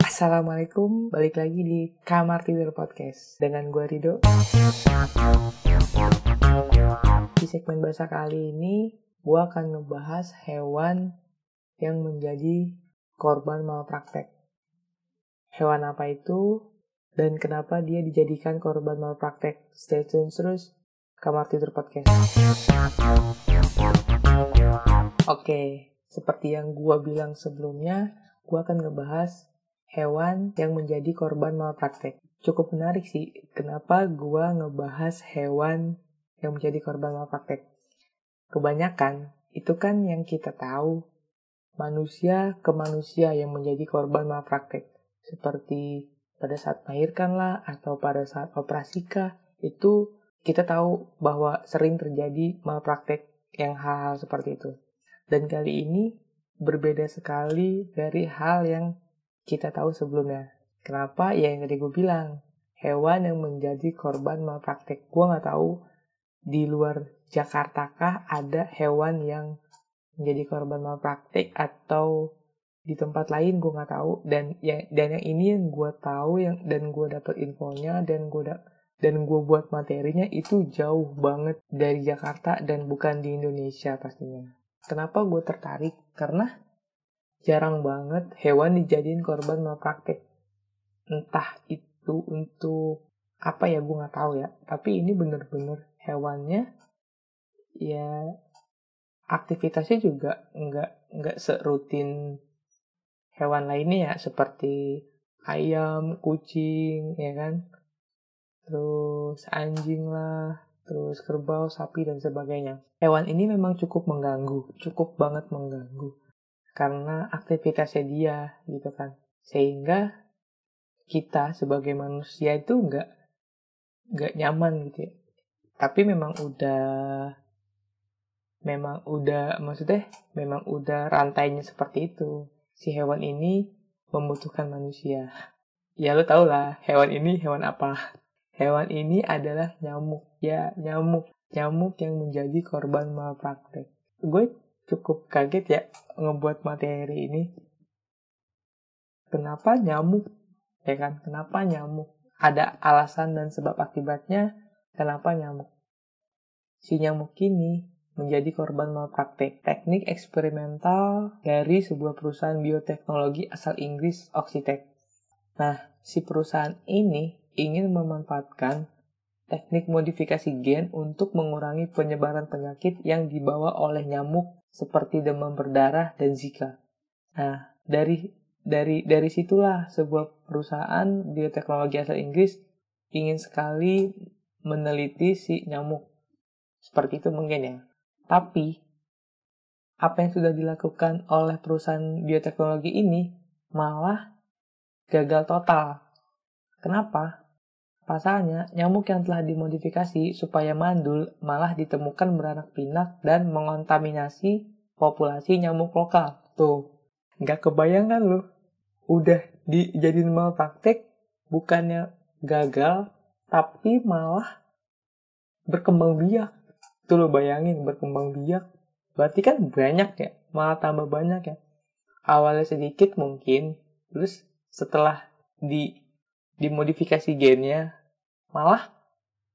Assalamualaikum, balik lagi di Kamar Tidur Podcast dengan gue Rido. Di segmen bahasa kali ini, gue akan ngebahas hewan yang menjadi korban malpraktek. Hewan apa itu dan kenapa dia dijadikan korban malpraktek? Stay tune terus Kamar Tidur Podcast. Oke, seperti yang gue bilang sebelumnya, gue akan ngebahas hewan yang menjadi korban malpraktek. Cukup menarik sih, kenapa gua ngebahas hewan yang menjadi korban malpraktek. Kebanyakan, itu kan yang kita tahu, manusia ke manusia yang menjadi korban malpraktek. Seperti pada saat melahirkan lah, atau pada saat operasi kah, itu kita tahu bahwa sering terjadi malpraktek yang hal-hal seperti itu. Dan kali ini berbeda sekali dari hal yang kita tahu sebelumnya. Kenapa? Ya yang tadi gue bilang, hewan yang menjadi korban malpraktek. Gue nggak tahu di luar Jakarta kah ada hewan yang menjadi korban malpraktek atau di tempat lain gue nggak tahu dan yang dan yang ini yang gue tahu yang dan gue dapet infonya dan gue da, dan gue buat materinya itu jauh banget dari Jakarta dan bukan di Indonesia pastinya. Kenapa gue tertarik? Karena jarang banget hewan dijadiin korban malpraktek. Entah itu untuk apa ya gue nggak tahu ya. Tapi ini bener-bener hewannya ya aktivitasnya juga nggak nggak serutin hewan lainnya ya seperti ayam, kucing, ya kan, terus anjing lah, terus kerbau, sapi dan sebagainya. Hewan ini memang cukup mengganggu, cukup banget mengganggu. Karena aktivitasnya dia gitu kan. Sehingga kita sebagai manusia itu nggak nggak nyaman gitu ya. Tapi memang udah memang udah maksudnya memang udah rantainya seperti itu. Si hewan ini membutuhkan manusia. Ya lo tau lah hewan ini hewan apa? Hewan ini adalah nyamuk ya nyamuk nyamuk yang menjadi korban malpraktek gue cukup kaget ya ngebuat materi ini. Kenapa nyamuk? Ya kan? Kenapa nyamuk? Ada alasan dan sebab akibatnya kenapa nyamuk. Si nyamuk ini menjadi korban malpraktek teknik eksperimental dari sebuah perusahaan bioteknologi asal Inggris, Oxitec. Nah, si perusahaan ini ingin memanfaatkan teknik modifikasi gen untuk mengurangi penyebaran penyakit yang dibawa oleh nyamuk seperti demam berdarah dan Zika. Nah, dari dari dari situlah sebuah perusahaan bioteknologi asal Inggris ingin sekali meneliti si nyamuk. Seperti itu mungkin ya. Tapi apa yang sudah dilakukan oleh perusahaan bioteknologi ini malah gagal total. Kenapa? Pasalnya, nyamuk yang telah dimodifikasi supaya mandul malah ditemukan beranak pinak dan mengontaminasi populasi nyamuk lokal. Tuh, nggak kebayang kan lo? Udah dijadiin praktek, bukannya gagal, tapi malah berkembang biak. Tuh lo bayangin, berkembang biak. Berarti kan banyak ya, malah tambah banyak ya. Awalnya sedikit mungkin, terus setelah di dimodifikasi gennya malah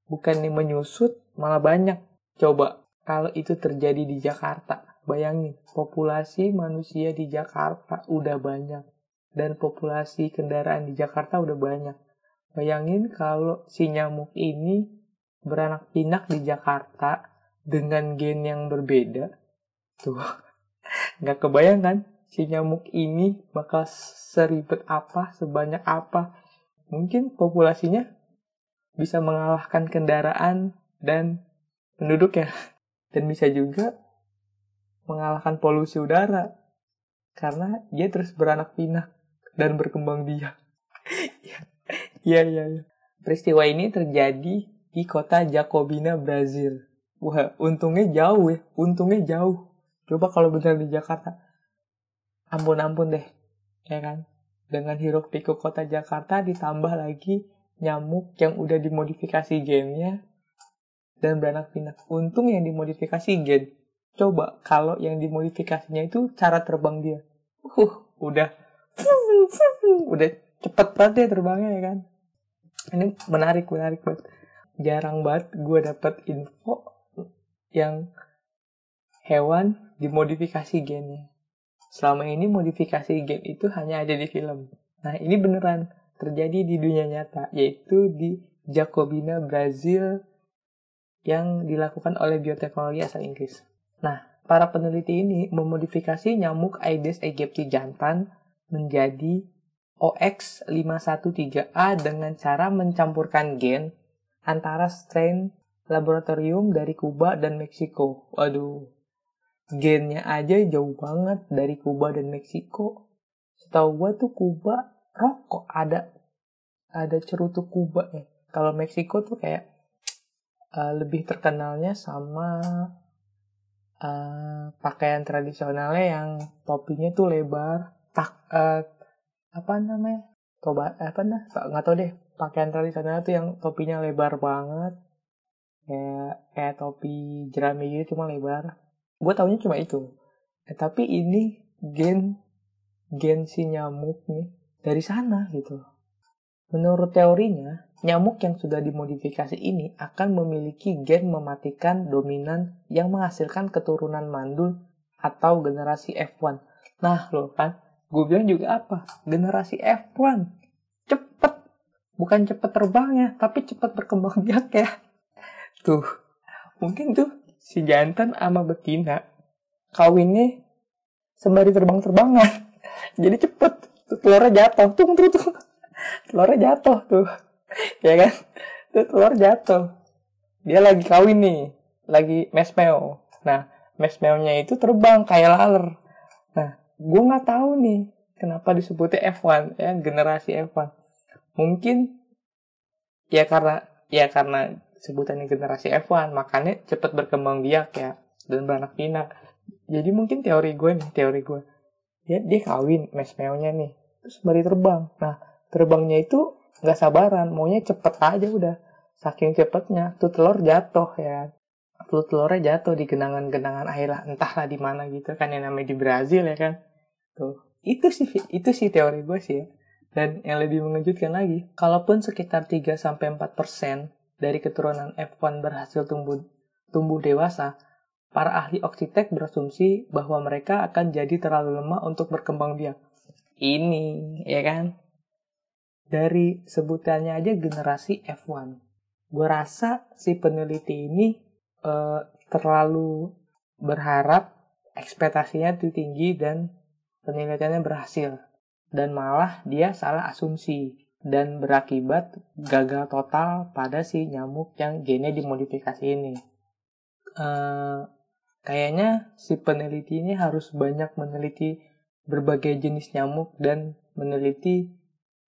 bukannya menyusut malah banyak. Coba kalau itu terjadi di Jakarta bayangin populasi manusia di Jakarta udah banyak. Dan populasi kendaraan di Jakarta udah banyak. Bayangin kalau si nyamuk ini beranak pinak di Jakarta dengan gen yang berbeda. Tuh nggak kebayang kan? Si nyamuk ini bakal seribet apa sebanyak apa? Mungkin populasinya bisa mengalahkan kendaraan dan penduduk ya. Dan bisa juga mengalahkan polusi udara. Karena dia terus beranak pinak dan berkembang biak. Iya, iya, iya. Peristiwa ini terjadi di kota Jacobina, Brazil. Wah, untungnya jauh ya. Untungnya jauh. Coba kalau benar di Jakarta. Ampun-ampun deh. Ya kan? Dengan hiruk pikuk kota Jakarta ditambah lagi nyamuk yang udah dimodifikasi gennya dan beranak pinak. Untung yang dimodifikasi gen. Coba kalau yang dimodifikasinya itu cara terbang dia. uh udah udah cepet banget ya terbangnya ya kan ini menarik menarik banget jarang banget gue dapet info yang hewan dimodifikasi gennya selama ini modifikasi gen itu hanya ada di film nah ini beneran terjadi di dunia nyata yaitu di Jacobina Brazil yang dilakukan oleh bioteknologi asal Inggris. Nah, para peneliti ini memodifikasi nyamuk Aedes aegypti jantan menjadi OX513A dengan cara mencampurkan gen antara strain laboratorium dari Kuba dan Meksiko. Waduh, gennya aja jauh banget dari Kuba dan Meksiko. Setahu gua tuh Kuba rokok ada ada cerutu Kuba ya. Kalau Meksiko tuh kayak uh, lebih terkenalnya sama uh, pakaian tradisionalnya yang topinya tuh lebar tak uh, apa namanya? Toba apa nah nggak tau deh. Pakaian tradisional tuh yang topinya lebar banget. Kayak kayak topi jerami gitu cuma lebar. Gue taunya cuma itu. Eh, tapi ini gen gen si nyamuk nih dari sana gitu menurut teorinya Nyamuk yang sudah dimodifikasi ini akan memiliki gen mematikan dominan yang menghasilkan keturunan mandul atau generasi F1. Nah, loh kan, gue bilang juga apa? Generasi F1. Cepet. Bukan cepet terbangnya, tapi cepet berkembang biak ya. Tuh, mungkin tuh si jantan sama betina kawinnya sembari terbang-terbangan. Jadi cepet. Tuh, telurnya jatuh. Tuh, tuh, tuh. Telurnya jatuh tuh. Ya kan? Itu telur jatuh. Dia lagi kawin nih. Lagi mesmeo nah mesmeonya itu terbang kayak laler. Nah gue nggak tahu nih kenapa disebutnya F1 ya generasi F1 mungkin ya karena ya karena sebutannya generasi F1 makanya cepet berkembang biak ya dan beranak pinak. Jadi mungkin teori gue nih teori gue. Dia dia kawin mesmeonya nih terus baru terbang. Nah terbangnya itu nggak sabaran maunya cepet aja udah. Saking cepetnya tuh telur jatuh ya. Tuh telurnya jatuh di genangan-genangan air lah entahlah di mana gitu kan yang namanya di Brazil ya kan. Tuh itu sih itu sih teori gue sih ya. dan yang lebih mengejutkan lagi kalaupun sekitar 3 sampai 4% dari keturunan F1 berhasil tumbuh tumbuh dewasa para ahli oksitek berasumsi bahwa mereka akan jadi terlalu lemah untuk berkembang biak ini ya kan dari sebutannya aja generasi F1. Gue rasa si peneliti ini uh, terlalu berharap ekspektasinya itu tinggi dan penelitiannya berhasil. Dan malah dia salah asumsi dan berakibat gagal total pada si nyamuk yang gennya dimodifikasi ini. Uh, kayaknya si peneliti ini harus banyak meneliti berbagai jenis nyamuk dan meneliti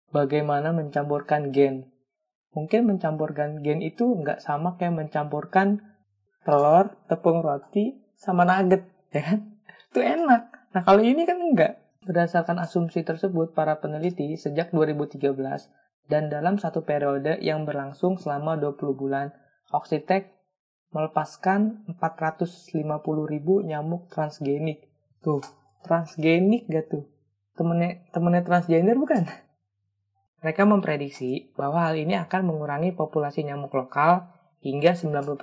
bagaimana mencampurkan gen. Mungkin mencampurkan gen itu nggak sama kayak mencampurkan telur, tepung roti, sama nugget, ya kan? Itu enak. Nah, kalau ini kan enggak. Berdasarkan asumsi tersebut, para peneliti sejak 2013 dan dalam satu periode yang berlangsung selama 20 bulan, Oxitec melepaskan 450 ribu nyamuk transgenik. Tuh, transgenik gak tuh? Temennya, temennya transgender bukan? Mereka memprediksi bahwa hal ini akan mengurangi populasi nyamuk lokal hingga 90%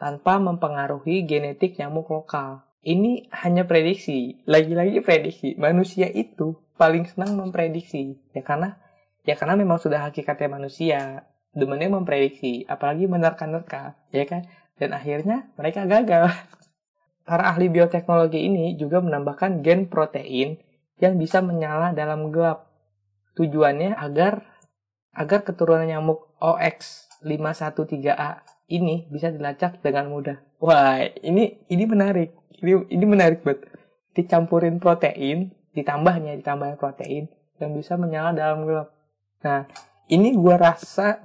tanpa mempengaruhi genetik nyamuk lokal. Ini hanya prediksi, lagi-lagi prediksi. Manusia itu paling senang memprediksi, ya karena ya karena memang sudah hakikatnya manusia. Demennya memprediksi, apalagi menerka-nerka, ya kan? Dan akhirnya mereka gagal. Para ahli bioteknologi ini juga menambahkan gen protein yang bisa menyala dalam gelap Tujuannya agar agar keturunan nyamuk OX513A ini bisa dilacak dengan mudah. Wah, ini ini menarik. Ini ini menarik banget. Dicampurin protein, ditambahnya ditambah protein yang bisa menyala dalam gelap. Nah, ini gua rasa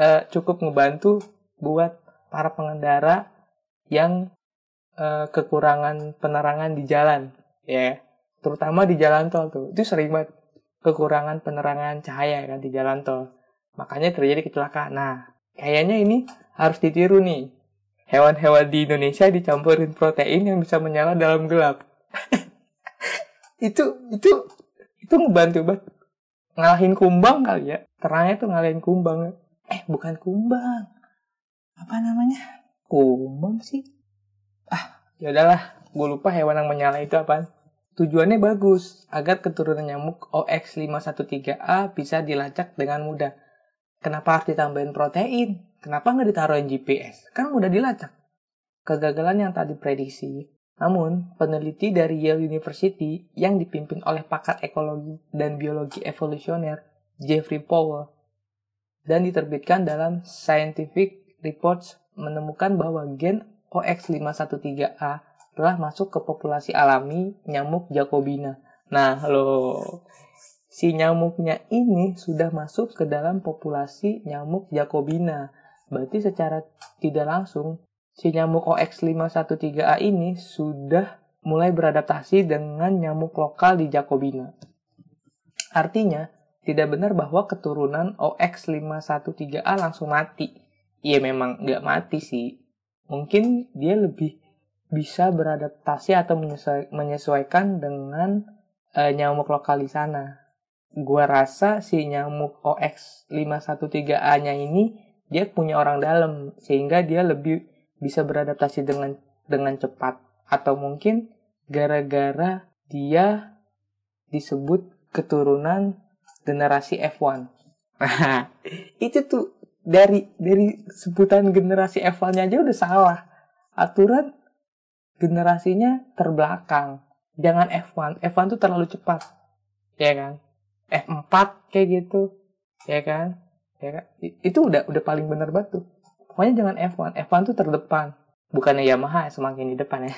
uh, cukup ngebantu buat para pengendara yang uh, kekurangan penerangan di jalan, ya. Terutama di jalan tol tuh. Itu sering banget kekurangan penerangan cahaya kan di jalan tol. Makanya terjadi kecelakaan. Nah, kayaknya ini harus ditiru nih. Hewan-hewan di Indonesia dicampurin protein yang bisa menyala dalam gelap. itu itu itu ngebantu banget ngalahin kumbang kali ya terangnya tuh ngalahin kumbang eh bukan kumbang apa namanya kumbang sih ya udahlah gue lupa hewan yang menyala itu apa tujuannya bagus agar keturunan nyamuk OX513A bisa dilacak dengan mudah. Kenapa harus ditambahin protein? Kenapa nggak ditaruhin GPS kan mudah dilacak. Kegagalan yang tadi prediksi namun, peneliti dari Yale University yang dipimpin oleh pakar ekologi dan biologi evolusioner Jeffrey Powell dan diterbitkan dalam Scientific Reports menemukan bahwa gen OX513A telah masuk ke populasi alami nyamuk Jacobina. Nah, lo si nyamuknya ini sudah masuk ke dalam populasi nyamuk Jacobina. Berarti secara tidak langsung si nyamuk OX513A ini sudah mulai beradaptasi dengan nyamuk lokal di Jacobina. Artinya, tidak benar bahwa keturunan OX513A langsung mati. Iya memang nggak mati sih. Mungkin dia lebih bisa beradaptasi atau menyesuaikan dengan uh, nyamuk lokal di sana. Gua rasa si nyamuk OX513A-nya ini dia punya orang dalam sehingga dia lebih bisa beradaptasi dengan dengan cepat atau mungkin gara-gara dia disebut keturunan generasi F1. Nah, itu tuh dari dari sebutan generasi F1-nya aja udah salah. Aturan generasinya terbelakang. Jangan F1. F1 tuh terlalu cepat. Ya kan? F4 kayak gitu. Ya kan? Ya kan? Itu udah udah paling bener banget tuh. Pokoknya jangan F1. F1 tuh terdepan. Bukannya Yamaha semakin di depan ya.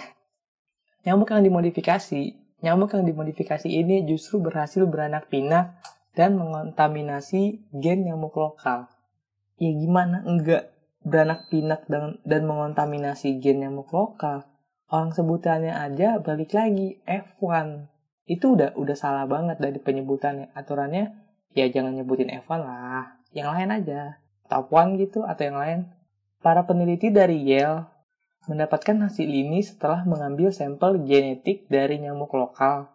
Nyamuk yang dimodifikasi. Nyamuk yang dimodifikasi ini justru berhasil beranak pinak dan mengontaminasi gen nyamuk lokal. Ya gimana enggak beranak pinak dan, dan mengontaminasi gen nyamuk lokal? Orang sebutannya aja balik lagi F1. Itu udah udah salah banget dari penyebutannya. Aturannya ya jangan nyebutin F1 lah. Yang lain aja. Top 1 gitu atau yang lain. Para peneliti dari Yale mendapatkan hasil ini setelah mengambil sampel genetik dari nyamuk lokal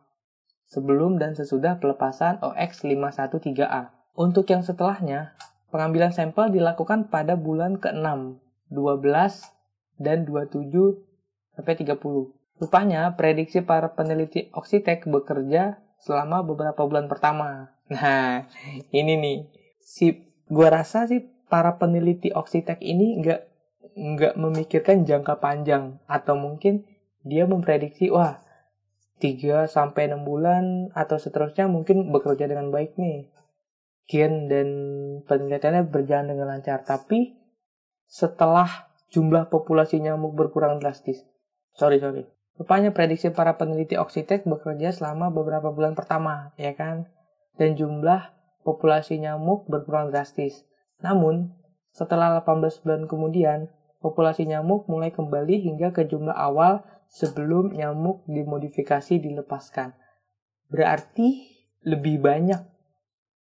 sebelum dan sesudah pelepasan OX513A. Untuk yang setelahnya, pengambilan sampel dilakukan pada bulan ke-6, 12, dan 27 sampai 30. Rupanya, prediksi para peneliti Oxitec bekerja selama beberapa bulan pertama. Nah, ini nih, si gua rasa sih para peneliti Oxitec ini nggak nggak memikirkan jangka panjang atau mungkin dia memprediksi wah 3 sampai 6 bulan atau seterusnya mungkin bekerja dengan baik nih. Gen dan penelitiannya berjalan dengan lancar, tapi setelah jumlah populasi nyamuk berkurang drastis. Sorry, sorry. Rupanya prediksi para peneliti Oxitec bekerja selama beberapa bulan pertama, ya kan? Dan jumlah populasi nyamuk berkurang drastis. Namun, setelah 18 bulan kemudian, populasi nyamuk mulai kembali hingga ke jumlah awal sebelum nyamuk dimodifikasi dilepaskan. Berarti lebih banyak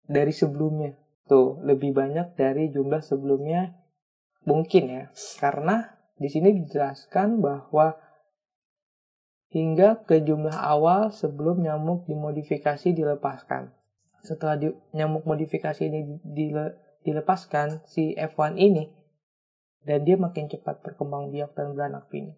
dari sebelumnya. Tuh, lebih banyak dari jumlah sebelumnya mungkin ya. Karena di sini dijelaskan bahwa hingga ke jumlah awal sebelum nyamuk dimodifikasi dilepaskan. Setelah di, nyamuk modifikasi ini dile, dilepaskan, si F1 ini dan dia makin cepat berkembang biak dan beranak pinak.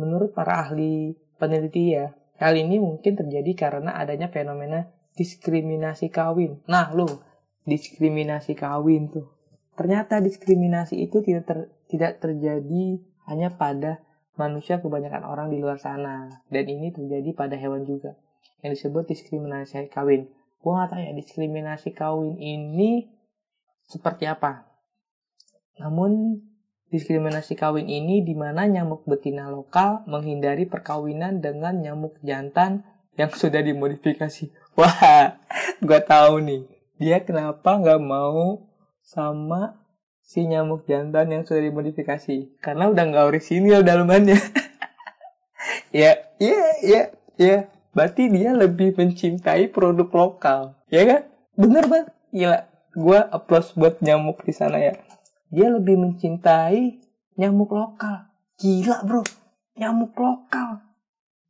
Menurut para ahli peneliti ya, hal ini mungkin terjadi karena adanya fenomena diskriminasi kawin. Nah, lo diskriminasi kawin tuh. Ternyata diskriminasi itu tidak ter, tidak terjadi hanya pada manusia kebanyakan orang di luar sana dan ini terjadi pada hewan juga yang disebut diskriminasi kawin. Gua nggak tahu ya diskriminasi kawin ini seperti apa. Namun, diskriminasi kawin ini di mana nyamuk betina lokal menghindari perkawinan dengan nyamuk jantan yang sudah dimodifikasi. Wah, gue tahu nih. Dia kenapa nggak mau sama si nyamuk jantan yang sudah dimodifikasi? Karena udah nggak orisinil dalamannya. ya, ya, ya, ya. Berarti dia lebih mencintai produk lokal. Ya kan? Bener banget. Gila. Gue applause buat nyamuk di sana ya dia lebih mencintai nyamuk lokal. Gila bro, nyamuk lokal.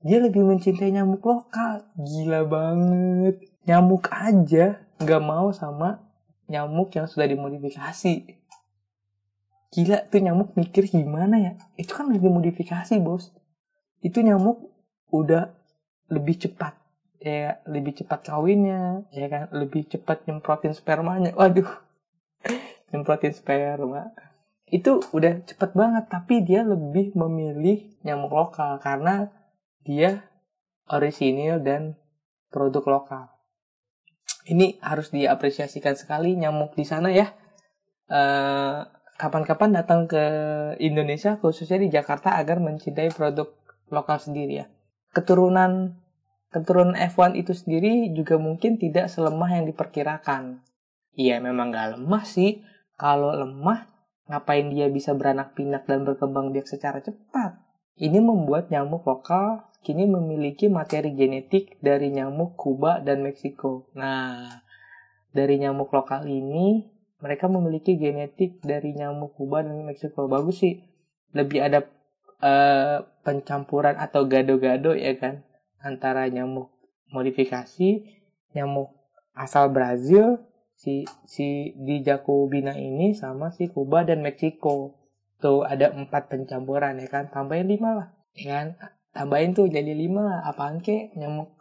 Dia lebih mencintai nyamuk lokal. Gila banget. Nyamuk aja nggak mau sama nyamuk yang sudah dimodifikasi. Gila tuh nyamuk mikir gimana ya? Itu kan lebih modifikasi bos. Itu nyamuk udah lebih cepat. Ya lebih cepat kawinnya ya kan? Lebih cepat nyemprotin spermanya. Waduh. Nyemprotin sperma. Itu udah cepet banget tapi dia lebih memilih nyamuk lokal karena dia orisinil dan produk lokal. Ini harus diapresiasikan sekali nyamuk di sana ya. Kapan kapan-kapan datang ke Indonesia khususnya di Jakarta agar mencintai produk lokal sendiri ya. Keturunan keturunan F1 itu sendiri juga mungkin tidak selemah yang diperkirakan. Iya memang gak lemah sih. Kalau lemah Ngapain dia bisa beranak pinak dan berkembang biak secara cepat? Ini membuat nyamuk lokal kini memiliki materi genetik dari nyamuk Kuba dan Meksiko. Nah, dari nyamuk lokal ini mereka memiliki genetik dari nyamuk Kuba dan Meksiko. Bagus sih. Lebih ada uh, pencampuran atau gado-gado ya kan antara nyamuk modifikasi, nyamuk asal Brazil si si di Jacobina ini sama si Kuba dan Meksiko tuh ada empat pencampuran ya kan tambahin lima lah ya kan tambahin tuh jadi lima. Apaan ke nyamuk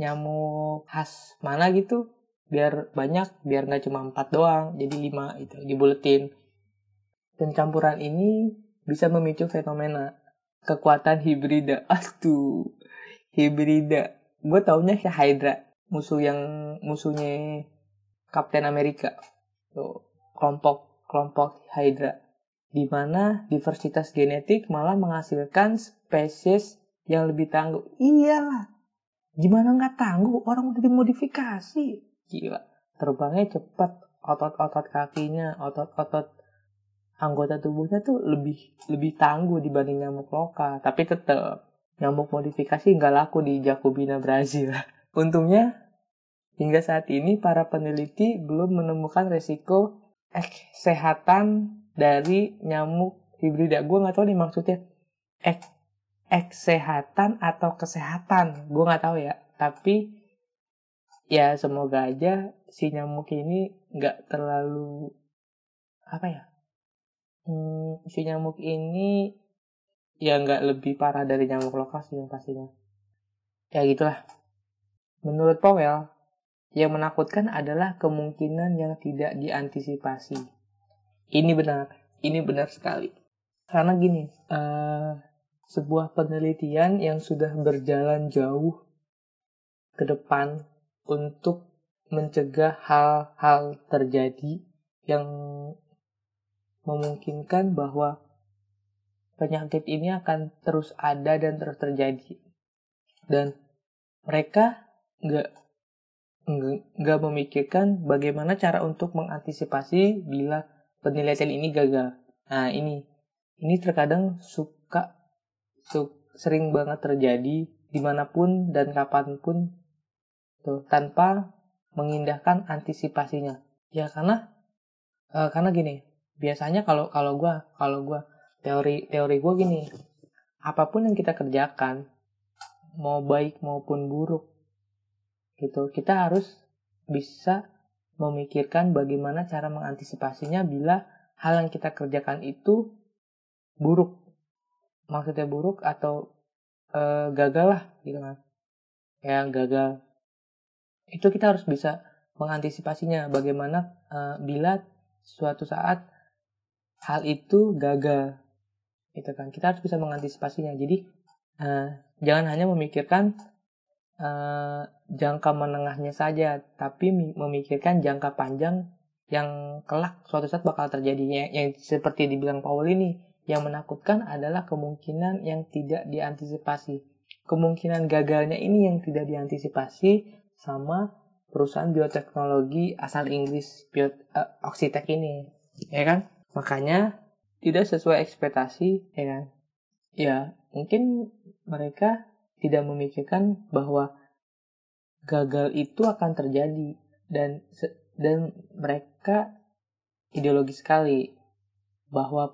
nyamuk khas mana gitu? Biar banyak biar nggak cuma empat doang. Jadi lima itu dibuletin. Pencampuran ini bisa memicu fenomena kekuatan hibrida. Astu hibrida. Gue taunya kayak Hydra musuh yang musuhnya Kapten Amerika. Tuh kelompok kelompok Hydra. Di mana diversitas genetik malah menghasilkan spesies yang lebih tangguh. Iyalah, gimana nggak tangguh? Orang udah dimodifikasi. Gila, terbangnya cepat, otot-otot kakinya, otot-otot anggota tubuhnya tuh lebih lebih tangguh dibanding nyamuk lokal. Tapi tetap nyamuk modifikasi nggak laku di Jacobina Brazil. Untungnya Hingga saat ini para peneliti belum menemukan resiko kesehatan dari nyamuk hibrida. Gue nggak tahu nih maksudnya ek kesehatan atau kesehatan. Gue nggak tahu ya. Tapi ya semoga aja si nyamuk ini nggak terlalu apa ya? Hmm, si nyamuk ini ya nggak lebih parah dari nyamuk lokal sih pastinya. Ya gitulah. Menurut Powell, yang menakutkan adalah kemungkinan yang tidak diantisipasi. Ini benar, ini benar sekali. Karena gini, uh, sebuah penelitian yang sudah berjalan jauh ke depan untuk mencegah hal-hal terjadi yang memungkinkan bahwa penyakit ini akan terus ada dan terus terjadi. Dan mereka nggak nggak memikirkan bagaimana cara untuk mengantisipasi bila penelitian ini gagal. Nah ini, ini terkadang suka su, sering banget terjadi di mana pun dan kapan pun tuh tanpa mengindahkan antisipasinya. Ya karena uh, karena gini, biasanya kalau kalau gue kalau gue teori teori gue gini, apa pun yang kita kerjakan mau baik maupun buruk gitu kita harus bisa memikirkan bagaimana cara mengantisipasinya bila hal yang kita kerjakan itu buruk maksudnya buruk atau e, gagal lah gitu kan. Yang gagal. Itu kita harus bisa mengantisipasinya. Bagaimana e, bila suatu saat hal itu gagal gitu kan. Kita harus bisa mengantisipasinya. Jadi e, jangan hanya memikirkan uh, jangka menengahnya saja, tapi memikirkan jangka panjang yang kelak suatu saat bakal terjadi. Yang, yang seperti dibilang Paul ini, yang menakutkan adalah kemungkinan yang tidak diantisipasi. Kemungkinan gagalnya ini yang tidak diantisipasi sama perusahaan bioteknologi asal Inggris bio, uh, Oxitec ini, ya kan? Makanya tidak sesuai ekspektasi, ya kan? Ya, mungkin mereka tidak memikirkan bahwa gagal itu akan terjadi dan dan mereka ideologi sekali bahwa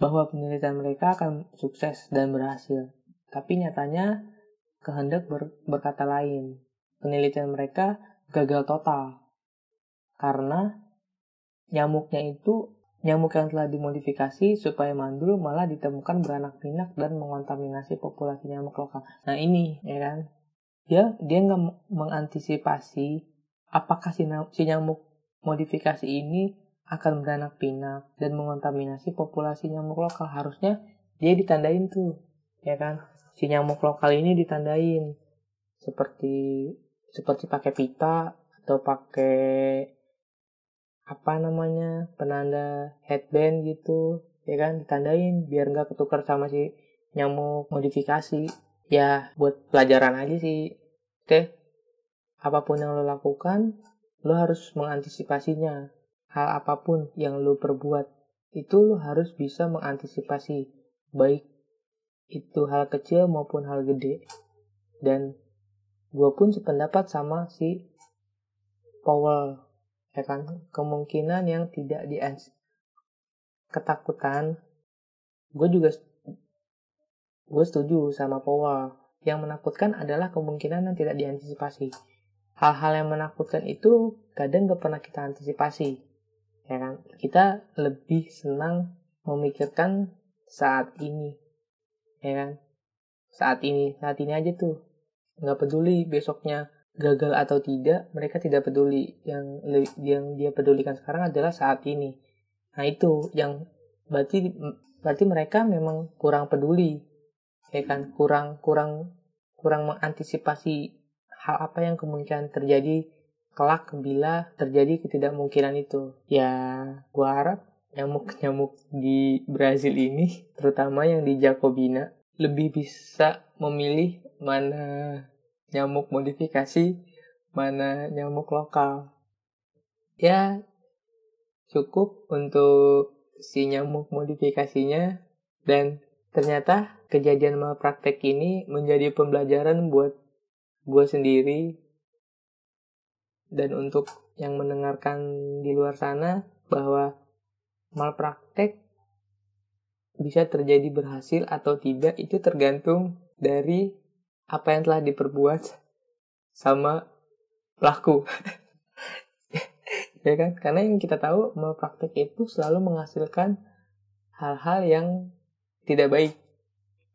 bahwa penelitian mereka akan sukses dan berhasil. Tapi nyatanya kehendak ber, berkata lain. Penelitian mereka gagal total karena nyamuknya itu nyamuk yang telah dimodifikasi supaya mandul malah ditemukan beranak pinak dan mengontaminasi populasi nyamuk lokal. Nah ini ya kan dia dia nggak mengantisipasi apakah si, si nyamuk modifikasi ini akan beranak pinak dan mengontaminasi populasi nyamuk lokal. Harusnya dia ditandain tuh ya kan? Si nyamuk lokal ini ditandain. Seperti seperti pakai pita atau pakai apa namanya penanda headband gitu ya kan? Ditandain biar nggak ketukar sama si nyamuk modifikasi. Ya buat pelajaran aja sih. Oke? Apa pun yang lo lakukan lo harus mengantisipasinya hal apa pun yang lo perbuat itu lo harus bisa mengantisipasi baik itu hal kecil maupun hal gede. Dan gue pun sependapat sama si Powell ya kan? Kemungkinan yang tidak di ketakutan. Gue juga gue setuju sama Powell. Yang menakutkan adalah kemungkinan yang tidak diantisipasi. Hal-hal yang menakutkan itu kadang gak pernah kita antisipasi ya kan? Kita lebih senang memikirkan saat ini. Ya kan? Saat ini saat ini aja tuh. Nggak peduli besoknya gagal atau tidak mereka tidak peduli. Yang yang dia pedulikan sekarang adalah saat ini. Nah itu yang berarti berarti mereka memang kurang peduli. Ya kan? Kurang kurang kurang mengantisipasi hal apa yang kemungkinan terjadi kelak bila terjadi ketidakmungkinan itu ya gua harap nyamuk-nyamuk di Brazil ini, terutama yang di Jacobina, lebih bisa memilih mana nyamuk modifikasi, mana nyamuk lokal. Ya, cukup untuk si nyamuk modifikasinya dan ternyata kejadian malpraktek ini menjadi pembelajaran buat gue sendiri dan untuk yang mendengarkan di luar sana bahwa malpraktek bisa terjadi berhasil atau tidak itu tergantung dari apa yang telah diperbuat sama pelaku. ya kan? Karena yang kita tahu malpraktek itu selalu menghasilkan hal-hal yang tidak baik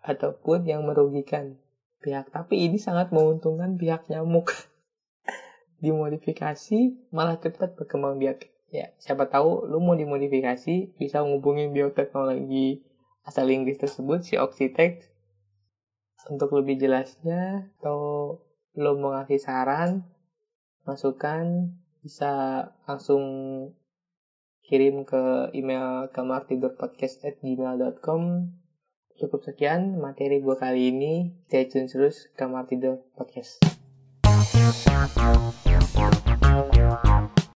ataupun yang merugikan pihak. Tapi ini sangat menguntungkan pihak nyamuk. Dimodifikasi malah cepat berkembang biak. Ya siapa tahu lu mau dimodifikasi bisa menghubungi bioteknologi asal Inggris tersebut si Oxitec untuk lebih jelasnya atau lo mau ngasih saran masukan bisa langsung kirim ke email kamartidurpodcast@gmail.com cukup sekian materi gue kali ini. Stay tune terus kamar tidur podcast Thank you.